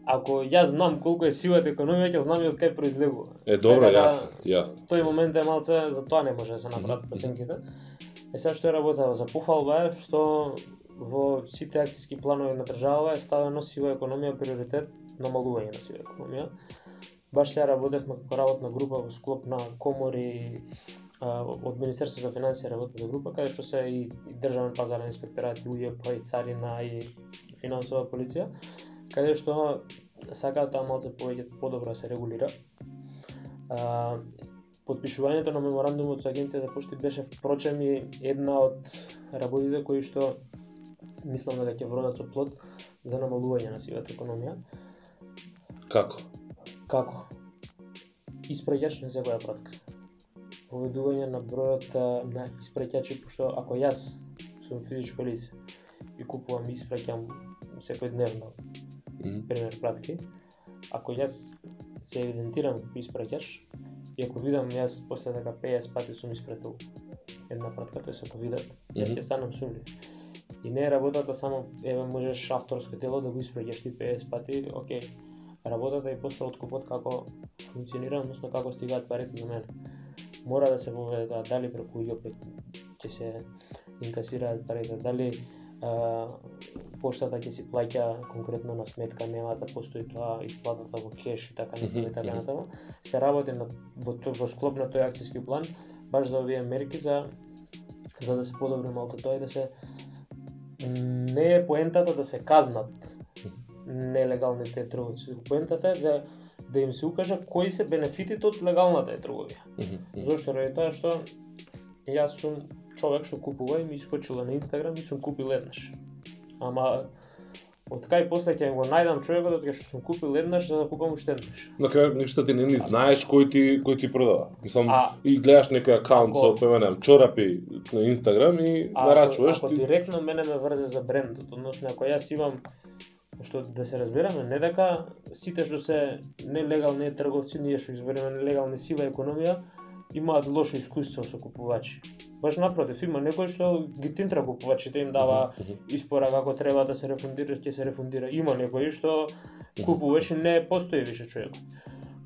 ако јас знам колку е сивата економија, ќе знам и од кај произлегува. Е, добро, Така да, јасно, јасно. Тој момент е малце, за тоа не може да се направат проценките. Е сега што е работа за пофалба е што во сите акцијски планови на држава е ставено сива економија приоритет намалување на сива економија. Баш сега работевме како работна група во склоп на комори од Министерство за финансија работна група каде што се и, и државен пазарен инспекторат, и УЈП, и царина и финансова полиција, каде што сакаат тоа малце повеќе подобро да се регулира. А, подпишувањето на меморандумот со агенцијата за пошти беше впрочем и една од работите кои што мислам дека ќе вродат со плод за намалување на сивата економија. Како? Како? Испраќач на секоја пратка. поведување на бројот на испраќачи, пошто ако јас сум физичко лице и купувам и испраќам секојдневно, Мгм. пример пратки, ако јас се евидентирам како испраќач, и ако видам јас после дека 50 пати сум испратил една пратка, тој се повидат, јас Мгм. ќе станам сумлив. И не е работата само, еве можеш авторско дело да го испраќаш ти 50 пати, окей. Работата е после откупот како функционира, односно како стигаат парите до мене. Мора да се воведе дали преку ЈОПЕК ќе се инкасираат парите, дали а, поштата ќе си плаќа конкретно на сметка, нема да постои тоа исплатата во кеш и така натаму и така натаму. Се работи на во, во склоп на тој акцијски план баш за овие мерки за за да се подобри малце тоа и да се не е поентата да се казнат нелегалните трговци. Поентата е да да им се укажа кои се бенефитите од легалната е трговија. Зошто ради тоа што јас сум човек што купува и ми искочила на Инстаграм и сум купил еднаш. Ама од кај после ќе го најдам човекот од кај што сум купил еднаш за да купам уште еднаш. На крај ништо ти не ни знаеш кој ти кој ти продава. Мислам А- и гледаш некој акаунт со пеменам чорапи на Инстаграм и А нарачуваш ако, ако ти. директно мене ме врзе за брендот, односно ако јас имам што да се разбереме, не дека сите што се нелегални трговци, ние што избереме нелегални сива економија, имаат лошо искуство со купувачи. Баш напротив, има некои што ги тинтра купувачите, им дава испора како треба да се рефундира, ќе се рефундира. Има некои што купуваш и не постои више човек.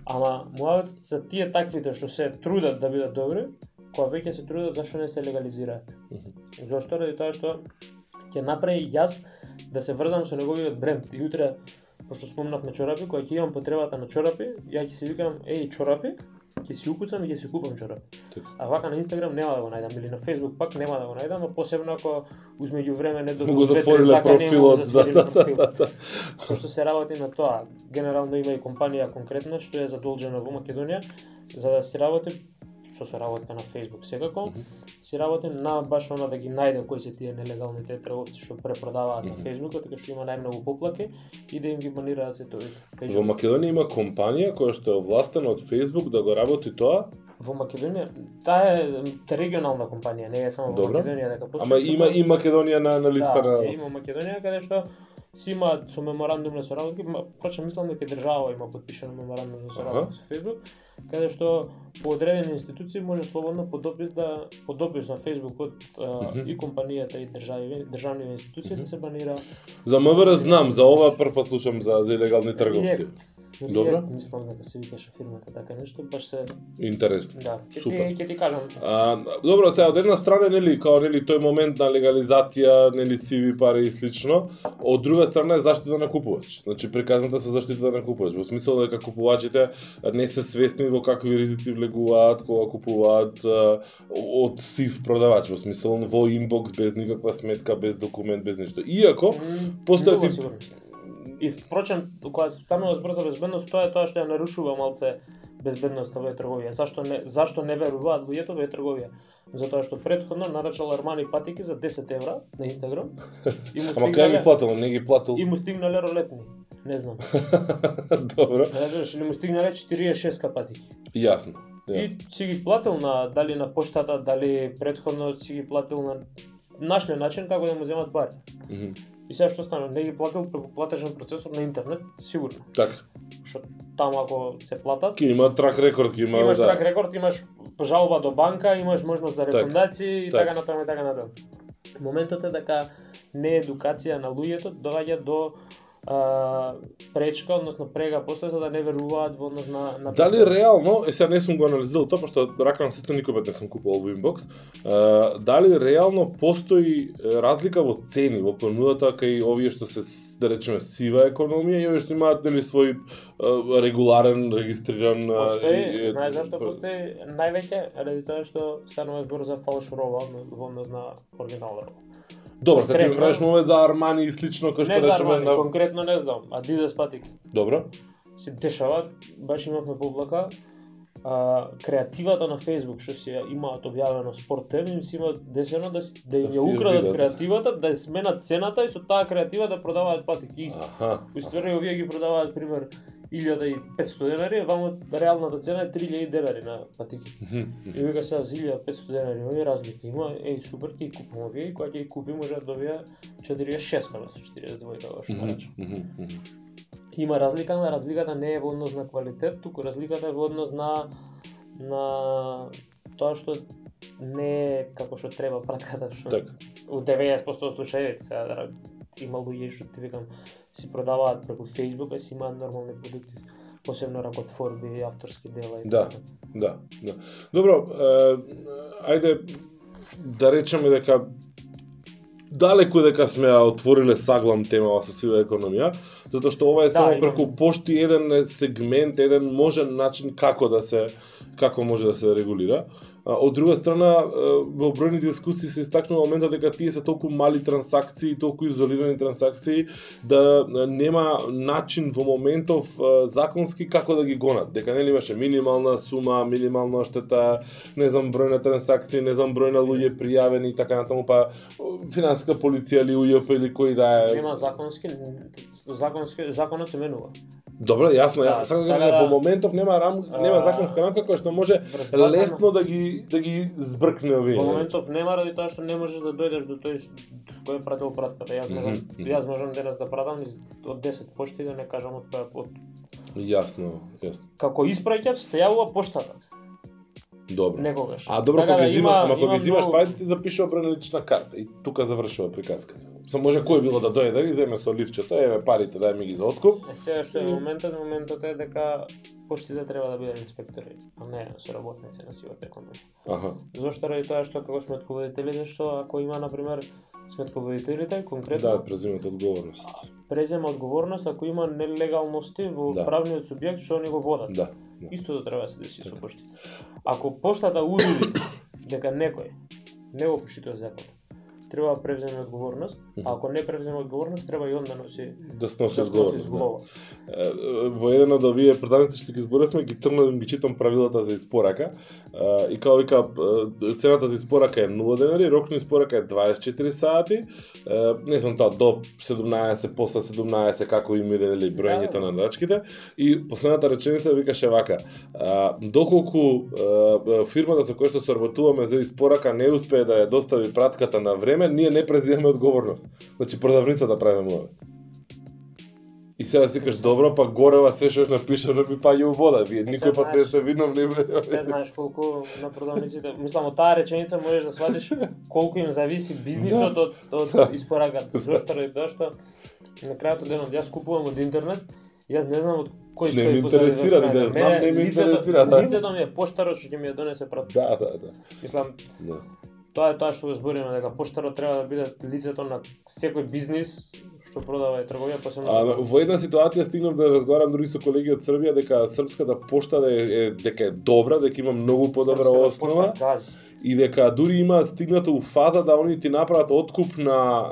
Ама муавет за тие таквите што се трудат да бидат добри, кога веќе се трудат зашто не се легализираат. Зошто? Ради тоа што ќе направи јас да се врзам со неговиот бренд. И утре, пошто спомнавме чорапи, кога ќе имам потребата на чорапи, ја ќе си викам, еј, чорапи, ќе си укуцам и ќе си купам чорапи. Така. А вака на Инстаграм нема да го најдам или на Фейсбук пак нема да го најдам, а посебно ако измеѓу време не добил две-три закани, му го профилот, да, затвориле да, да, профилот. да. Пошто се работи на тоа. Генерално има и компанија конкретна што е задолжена во Македонија за да се работи со соработка на Facebook секако, Мгм. Си работи на баш она да ги најде кои се тие нелегалните трговци што препродаваат на Мгм. Facebook, така што има најмногу поплаки и да им ги банираат сетовите. Во Македонија има компанија која што е овластена од Facebook да го работи тоа, Во Македонија, таа е регионална компанија, не е само во. Македонија дека постои. ама има и Македонија на на листа да, на ја има Македонија каде што си има со меморандум на соработка, прочем мислам дека држава има подпишано меморандум на соработка со Facebook, каде што по одредени институции може слободно по допис да по допис на Facebook од и компанијата и држави, државни институции да се банира За МВР знам, за ова прв пат слушам за за илегални трговци. Добро. Реект, мислам дека се викаше фирмата така нешто, баш се Интересно. да, ќе Супер. ти ќе ти кажам. А, добро, сега од една страна нели као нели тој момент на легализација, нели сиви пари и слично, од друга страна е заштита на купувач. Значи приказната со заштита на купувач, во смисол дека купувачите не се свесни во какви ризици влегуваат кога купуваат од сив продавач, во смисол во инбокс без никаква сметка, без документ, без ништо. Иако постои И впрочем, кога станува збор за безбедност, тоа е тоа што ја нарушува малце безбедноста во трговија. Зашто не зашто не веруваат луѓето во трговија? Затоа што претходно нарачал Армани патики за 10 евра на Инстаграм [laughs] и му Ама кај ги стигнале платил, не ги платил. и му стигнале ролетни. Не знам. [laughs] Добро, Не знаеш, или му стигнале 46 патики. јасно. И јасно. си ги платил на дали на поштата, дали претходно си ги платил на нашле начин како да му земат пари. Мгм. И сега што стана, не ги платил преку платежен процесор на интернет, сигурно. Така. Што таму ако се платат, Ке има трак рекорд, има имаш да. трак рекорд, имаш жалба до банка, имаш можност за Така, рефундации и така. така натаму и така натаму. Моментот е дека не едукација на луѓето доаѓа до а, пречка, односно прега после за да не веруваат во однос на на Дали реално, е сега не сум го анализирал тоа, пошто ракам се никој пат не сум купувал во инбокс, а, дали реално постои разлика во цени, во понудата кај овие што се да речеме сива економија и овие што имаат нели свој регуларен, регистриран Постои, знаеш зашто постои највеќе ради тоа што станува збор за фалш роба одно- во однос на оригинална роба. Добро, сега ти ми конкретно- правиш момент за Армани и слично кој што Не за речеме Армани, на конкретно не знам, Adidas патики. Добро. се дешава, баш имавме поблака, а, креативата на Facebook што ја имаат објавено спорт тем, им си имаат десено да, да им Да ја украдат креативата, да сменат цената и со таа креатива да продаваат патики. Исто. Аха. Уствари овие ги продаваат пример 1500 денари, вамо реалната цена е 3000 денари на патики. И вика сега за 1500 денари, има разлика, има, еј, супер, ќе ги купимо овие, кога ќе ги купи може да добија 46 вместо 42 како што мгм. Има разлика, но разликата не е во однос на квалитет, туку разликата е во однос на на тоа што не е како што треба пратката што Така. у 90% од слушаевите сега да има луѓе што ти викам си продаваат преку Facebook, а си имаат нормални продукти, посебно ракотворби, авторски дела и Да. така. Да, да. Добро, е, ајде да речеме дека далеку дека сме ја отвориле саглам темава со сива економија, затоа што ова е Да, само има. преку пошти еден сегмент, еден можен начин како да се како може да се регулира. Од друга страна, во бројни дискусии се истакнува моментот дека тие се толку мали трансакции, толку изолирани трансакции, да нема начин во моментов законски како да ги гонат. Дека нели имаше минимална сума, минимална штета, не знам број на трансакции, не знам број на луѓе пријавени и така натаму, па финансиска полиција или УЈП или кој да е. Нема законски, законски законот се менува. Добро, јасно, Да, сакам да така кажам да- во моментов нема рам, нема законска рамка која што може лесно да ги да ги збркне овие. Во моментов нема ради тоа што не можеш да дојдеш до тој кој е пратил пратката. Јас можам, Мгм, мгм. јас можам денес да пратам из- од 10 пошти да не кажам од која од Јасно, јасно. како испраќач се јавува поштата Добро. некогаш. А добро, Така кога да ги има- ама кога ги зимаш многу- пајте ти запишува број на лична карта и тука завршува приказката. Со може кој било да дојде да ги земе со лифчето, еве парите дај ми ги за откуп. Е, сега што е моментот, моментот е дека поштите треба да бидат инспектори, а не соработници на сивата економија. Аха. Зошто ради тоа што како сметководителите што ако има на пример сметководителите конкретно Да, презимат одговорност. презема одговорност ако има нелегалности во Да. правниот субјект што они го водат. Да. да. Истото треба да се деси со Така. поштите. Ако поштата уреди [coughs] дека некој не го почитува закон, треба да превземе одговорност, а ако не превземе одговорност, треба и он да носи Да сноси да одговорност. да. во еден од овие предавници што ги зборевме, ги тргнав ги читам правилата за испорака. И као вика, цената за испорака е 0 денари, рок на испорака е 24 сати. Не знам тоа, до 17, после 17, како им иде нели броењето Да, да. на нарачките. И последната реченица викаше вака, доколку фирмата со која што соработуваме за испорака не успее да ја достави пратката на време, ние не преземаме одговорност. Значи продавницата правиме ова. И сега си кажеш, добро, па горева се што е напишано ми паѓа у вода. Вие никој пат не знаеш- сте виновни. бре. Се знаеш колку на продавниците, мислам од таа реченица можеш да сватиш колку им зависи бизнисот од од испораката. Зошто ради тоа што на крајот од денот јас купувам од интернет, јас не знам од кој Не позади интересира, не страната. знам, не лицето- интересира, да. Лицето ми е поштарот што ќе ми ја донесе пратка. Да, да, да. Мислам, да. Тоа е тоа што го збориме дека поштарот треба да биде лицето на секој бизнис што продава и трговија посебно. А, во една ситуација стигнав да разговарам други со колеги од Србија дека српската пошта е, е дека е добра, дека има многу подобра Српската основа. пошта и дека дури има стигнато у фаза да они ти направат откуп на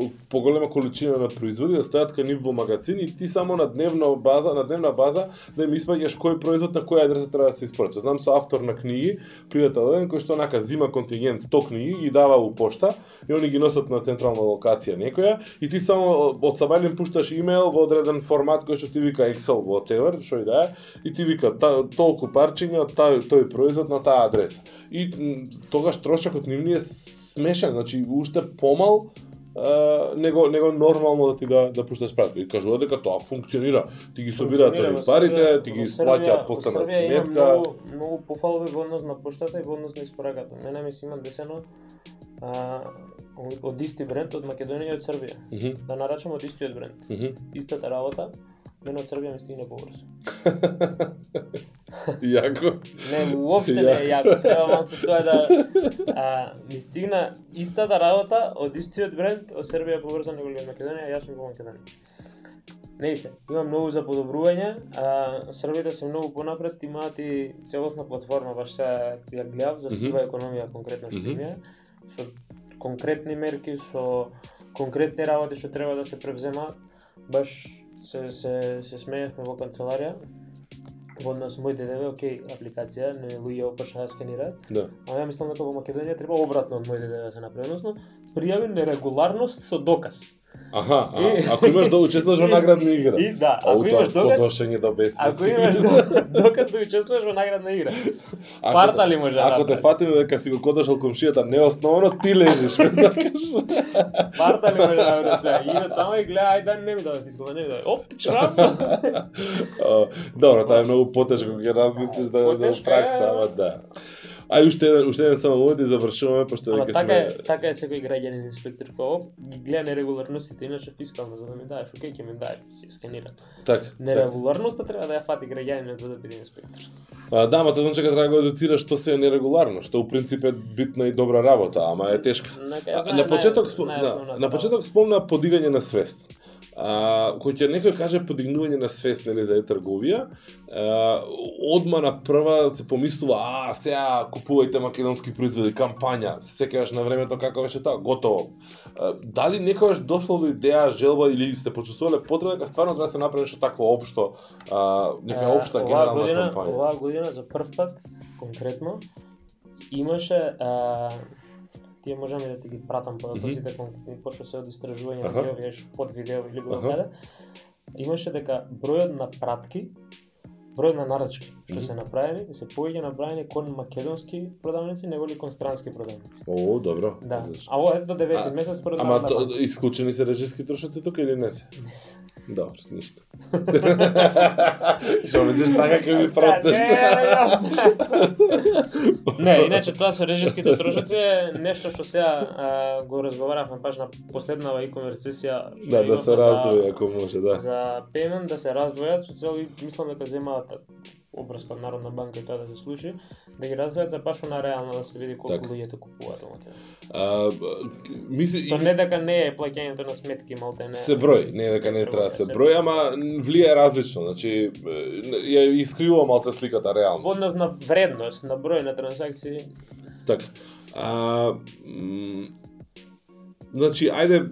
е, поголема количина на производи да стојат кај нив во магазини и ти само на дневна база, на дневна база да им испаѓаш кој производ на која адреса треба да се испорача. Знам со автор на книги, пријател еден кој што нака зима контингент 100 книги ги дава у пошта и они ги носат на централна локација некоја и ти само од сабајлен пушташ имејл во одреден формат кој што ти вика Excel whatever, што и да е, и ти вика та, толку парчиња од тој производ на таа адреса. И тогаш трошокот нивни е смешен, значи уште помал а, него него нормално да ти да да пушташ пратка. И кажува дека тоа функционира. Ти ги собираат овие парите, ти ги исплаќаат после на сметка. Многу, многу пофалби во однос на поштата и во однос на испораката. Мене ми се има десено а, од- исти бренд од Македонија и од Србија. Мгм, Да нарачам од истиот бренд. мгм. Истата работа, мене од Србија ми стигне побрзо. [laughs] Јако. Не, уопште не е јако, треба малце тоа да а, ми стигна истата работа од истиот бренд од Србија побрзо него од Македонија, јас сум во Македонија. Не се, има многу за подобрување, а Србите се многу понапред, имаат и целосна платформа, баш сега ја гледав за сива економија конкретно што Мгм. им е, со конкретни мерки, со конкретни работи што треба да се превземаат. Баш се се се смеевме во канцеларија во однос мој ДДВ, окей, апликација, не луѓе опашаа да сканираат, Да. а ја мислам дека во Македонија треба обратно од мој ДДВ да се направи, односно пријави нерегуларност со доказ. Аха, а, И- ако имаш да учествуваш во наградна игра. И да, Ау, ако имаш доказ, подношење ако имаш до- доказ да учествуваш во наградна игра. Ако парта ли може да Ако те фатиме дека си го кодашал комшијата неосновано, ти лежиш, ме закаш. Парта ли може да сега? Иде тамо и гледа, ај да не ми да не ми даде. Оп, ти чрам. [laughs] Добро, тоа е многу потешко кога ќе размислиш да да пракса, ама да. А и уште еден, уште еден само и завршуваме пошто веќе така е, сме така е секој граѓанин инспектор кој ги гледа нерегуларностите, иначе фискално за да ми даеш, окей ќе ми даде, си сканира. така. така. Нерегуларноста треба да ја фати граѓанинот за да биде инспектор. А, да, ама тоа значи дека треба да го едуцираш што се е нерегуларно, што у принцип е битна и добра работа, ама е тешка. Нека А, ја знае на почеток спом... да, најосновната на почеток спомна подигање на свест. А, кој ќе некој каже подигнување на свест нели за трговија, а, одма на прва се помислува, а сега купувајте македонски производи, кампања, се сеќаваш на времето како беше тоа, готово. А, дали некогаш дошло до идеја, желба или сте почувствувале потреба дека стварно треба да се направи нешто такво општо, а, нека општа генерална година, кампања? Оваа година за прв пат конкретно имаше а, тие можам и да ти ги пратам податоците mm пошто се од истражување на видео, под видео или го Аха. каде. Имаше дека бројот на пратки бројот на нарачки што се направени се повеќе направени кон македонски продавници него ли кон странски продавници. О, добро. Да. А ова е до 9 А, месец според Ама то, исклучени се речиски трошоци тука или не се? Не се. Добро, ништо. [laughs] Што видиш така ќе ми протнеш. не, иначе тоа со режиските трошоци е нешто што сега го разговаравме баш на последнава e-commerce сесија што Да, да се раздвои ако може, да. За payment да се раздвојат со цел и мислам дека земаат обврска од Народна банка и тоа да се случи, да ги раздвојат за баш на реално да се види колку Така. луѓе те купуваат во Македонија. А, мисли, Што не дека не е плаќањето на сметки малте не. се број, не е дека не треба да се број, ама влие различно, значи ја искривува малце сликата реално. Во однос на вредност, на број на трансакции, Така. А, значи, ајде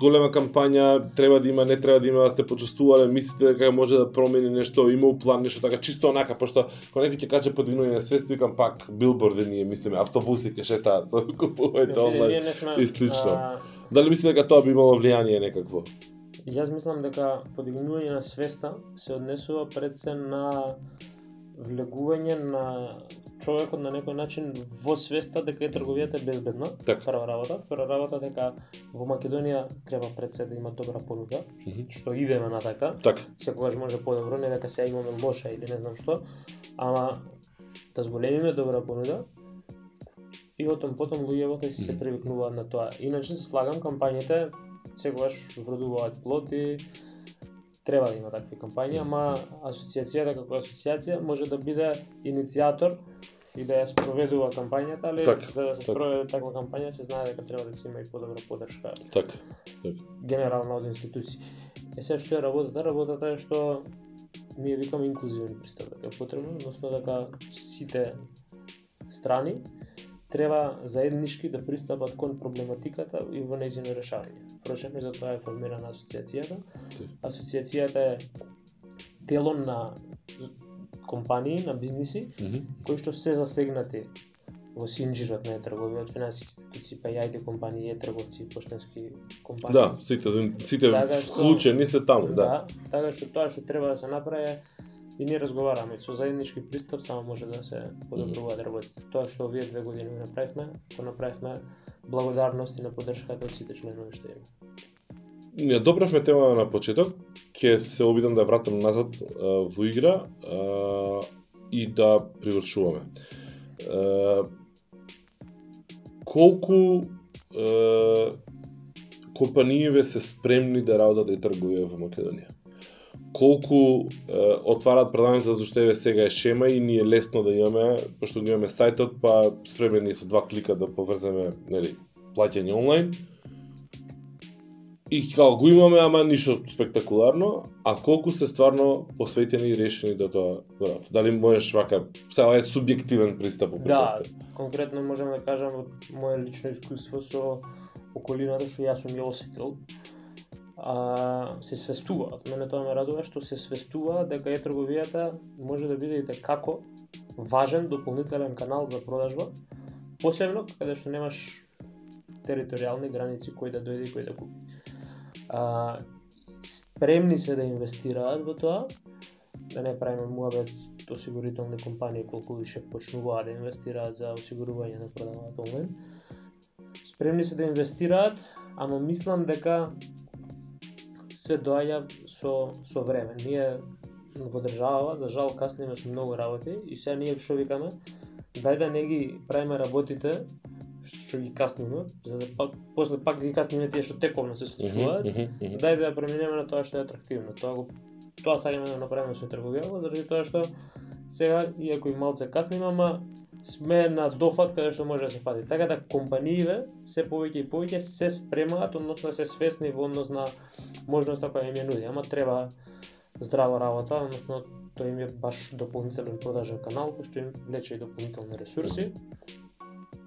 голема кампања, треба да има, не треба да има, да сте почувствувале, мислите дека може да промени нешто, има у план нешто така, чисто онака, пошто кога некој ќе каже подвинување на свест, викам пак билборди ние мислиме, автобуси ќе шетаат, [laughs] со купувајте онлайн. и слично. а, Дали мислите дека тоа би имало влијание некакво? Јас мислам дека подигнување на свеста се однесува пред се на влегување на човекот на некој начин во свеста дека е трговијата е безбедна. Така. Прва работа, втора работа дека во Македонија треба пред се да има добра понуда, Мгм. што идеме на така. Така. Секогаш може подобро, не дека сега имаме лоша или не знам што, ама да зголемиме добра понуда и отом потом луѓето се привикнуваат на тоа. Иначе се слагам кампањите секогаш вродуваат плод и треба да има такви кампањи, ама асоциацијата како асоциација може да биде иницијатор и да ја спроведува кампањата, али Така, за да се така. спроведе таква кампања се знае дека треба да се има и подобра поддршка Така. генерална од институции. Е се што е работата? Работата е што ние викаме инклузивен пристап дека е потребно, односно дека сите страни треба заеднички да пристапат кон проблематиката и во нејзино решавање. Впрочем, и за тоа е формирана асоциацијата. Асоциацијата е тело на компании, на бизниси, Мгм. кои што се засегнати во синџирот на трговија од финансиски институции, па и IT компании, трговци, поштенски компании. Да, сите сите Така што- вклучени се таму, да. да. Така што тоа што треба да се направи е и ние разговараме со заеднички пристап само може да се подобруваат работите. Тоа што овие две години го направивме, го направивме благодарност и на поддршката од сите членови што има. Ние добравме тема на почеток, ќе се обидам да вратам назад а, во игра а, и да привршуваме. А, колку а, компанииве се спремни да работат и трговија во Македонија? Колку е, отвараат продавница зашто еве сега е шема и ни е лесно да имаме, пошто го имаме сајтот, па спремени со два клика да поврземе, нели, плаќање онлайн. И као го имаме, ама ништо спектакуларно, а колку се стварно посветени и решени да тоа го? Дали можеш вака, сега е субјективен пристап Да, конкретно можам да кажам од мое лично искуство со околината што јас сум ја осетил. А, се свестуваат. Мене тоа ме радува што се свестува дека е трговијата може да биде и како важен дополнителен канал за продажба, посебно каде што немаш територијални граници кој да дојде и кој да купи а, спремни се да инвестираат во тоа, да не правиме муабет осигурителни компании колку више почнуваат да инвестираат за осигурување на продаваат онлайн. Спремни се да инвестираат, ама мислам дека све доаѓа со со време. Ние во држава, за жал, касниме со многу работи и сега ние што викаме, дај да не ги правиме работите што ги касниме, за да пак, после пак ги касниме тие што тековно се случуваат, Мгм, мгм, мгм. дај да ја преминеме на тоа што е атрактивно. Тоа го тоа сакаме да направиме со трговијава, заради тоа што сега иако и малце касниме, ама сме на дофат каде што може да се пати. Така да компанииве се повеќе и повеќе се спремаат, односно се свесни во однос на можноста која им ја нуди, ама треба здрава работа, односно тој им е баш дополнителен продажен канал кој што им влече и дополнителни ресурси.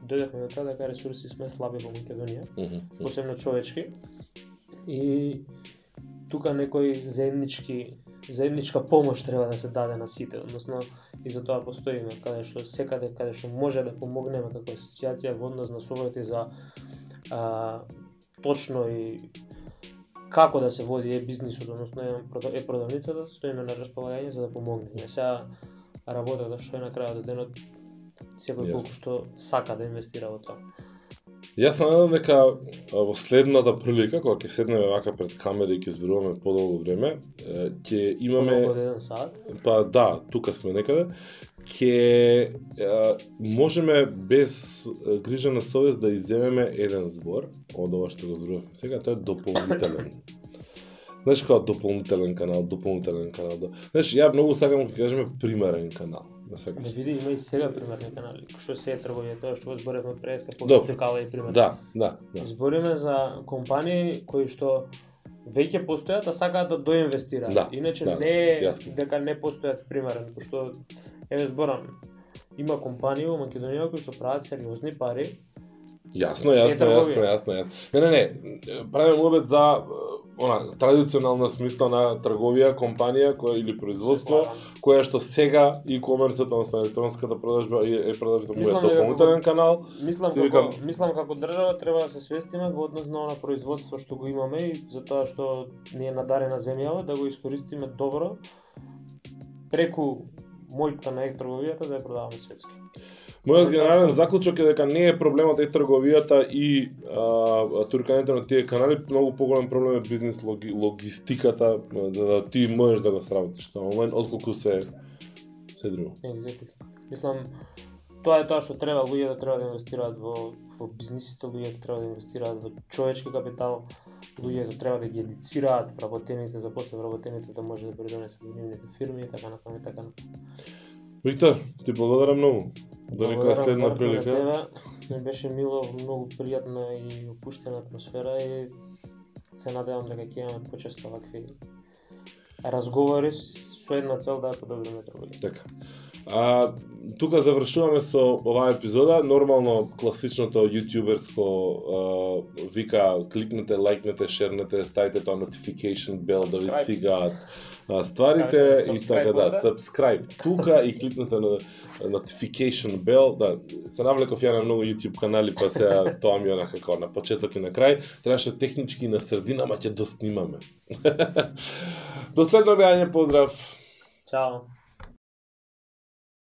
Дојдовме до тоа дека ресурси сме слаби во Македонија Мгм, мгм. посебно човечки. И тука некој заеднички заедничка помош треба да се даде на сите, односно и за тоа постоиме каде што секаде каде што може да помогнеме како асоцијација во однос на совети за а, точно и како да се води е бизнисот, односно е, прода- е продавницата, стоиме на располагање за да помогнеме. Сега работата што е на крајот од денот секој колку што сака да инвестира во тоа. Јас надам дека во следната прилика, кога ќе седнеме вака пред камера и ќе зборуваме подолго време, ќе имаме Подолго од еден саат. Па да, тука сме некаде. Ќе можеме без грижа на совест да изземеме еден збор од ова што го зборувавме сега, тоа е дополнителен. Знаеш како дополнителен канал, дополнителен канал. Да. Знаеш, ја многу сакам да кажеме примерен канал. Да Не сакаш. види, има и сега примерни канали. Што се е трговија, тоа што го зборевме преска вертикала и пример. Да, да, да. Збориме за компании кои што веќе постојат, а сакаат да доинвестираат. Да, Иначе да, не е јасно. дека не постојат примерен, пошто еве зборам, има компании во Македонија кои што прават сериозни пари. Јасно, јасно, јасно, јасно, јасно. Не, не, не, правиме муабет за она традиционална смисла на трговија, компанија која или производство, која што сега и комерсот, односно електронската продажба е, е продажба му е Мислам дека дополнителен канал. Мислам како, викам- мислам како држава треба да се свестиме во однос на она производство што го имаме и за тоа што ни е надарена земјава да го искористиме добро преку мојта на ектрговијата да ја продаваме светски. Мојот генерален заклучок е дека не е проблемот е трговијата и а, туркањето на тие канали, многу поголем проблем е бизнис логи, логистиката, да, да ти можеш да го сработиш тоа онлайн, отколку се се друго. Екзекутно. Мислам, тоа е тоа што треба, луѓето треба да инвестираат во, во бизнисите, луѓето треба да инвестираат во човечки капитал, луѓето треба да ги едуцираат вработените, за после вработените да може да придонесат во нивните фирми и така натаму и така натаму. Виктор, ти благодарам многу. До некоја Благодарам, следна прилика. тебе. Ми беше мило, многу пријатна и опуштена атмосфера и се надевам дека ќе имаме почесто вакви разговори со една цел да ја подобриме трговија. Така. А, тука завршуваме со оваа епизода. Нормално класичното јутјуберско а, вика кликнете, лајкнете, шернете, ставите тоа notification bell да ви стигаат стварите и така да, subscribe тука и кликнете на notification bell, да, се навлеков ја на многу YouTube канали, па сега тоа ми е онака како на почеток и на крај, требаше технички на средина, ама ќе доснимаме. [laughs] До следно гледање, поздрав! Чао!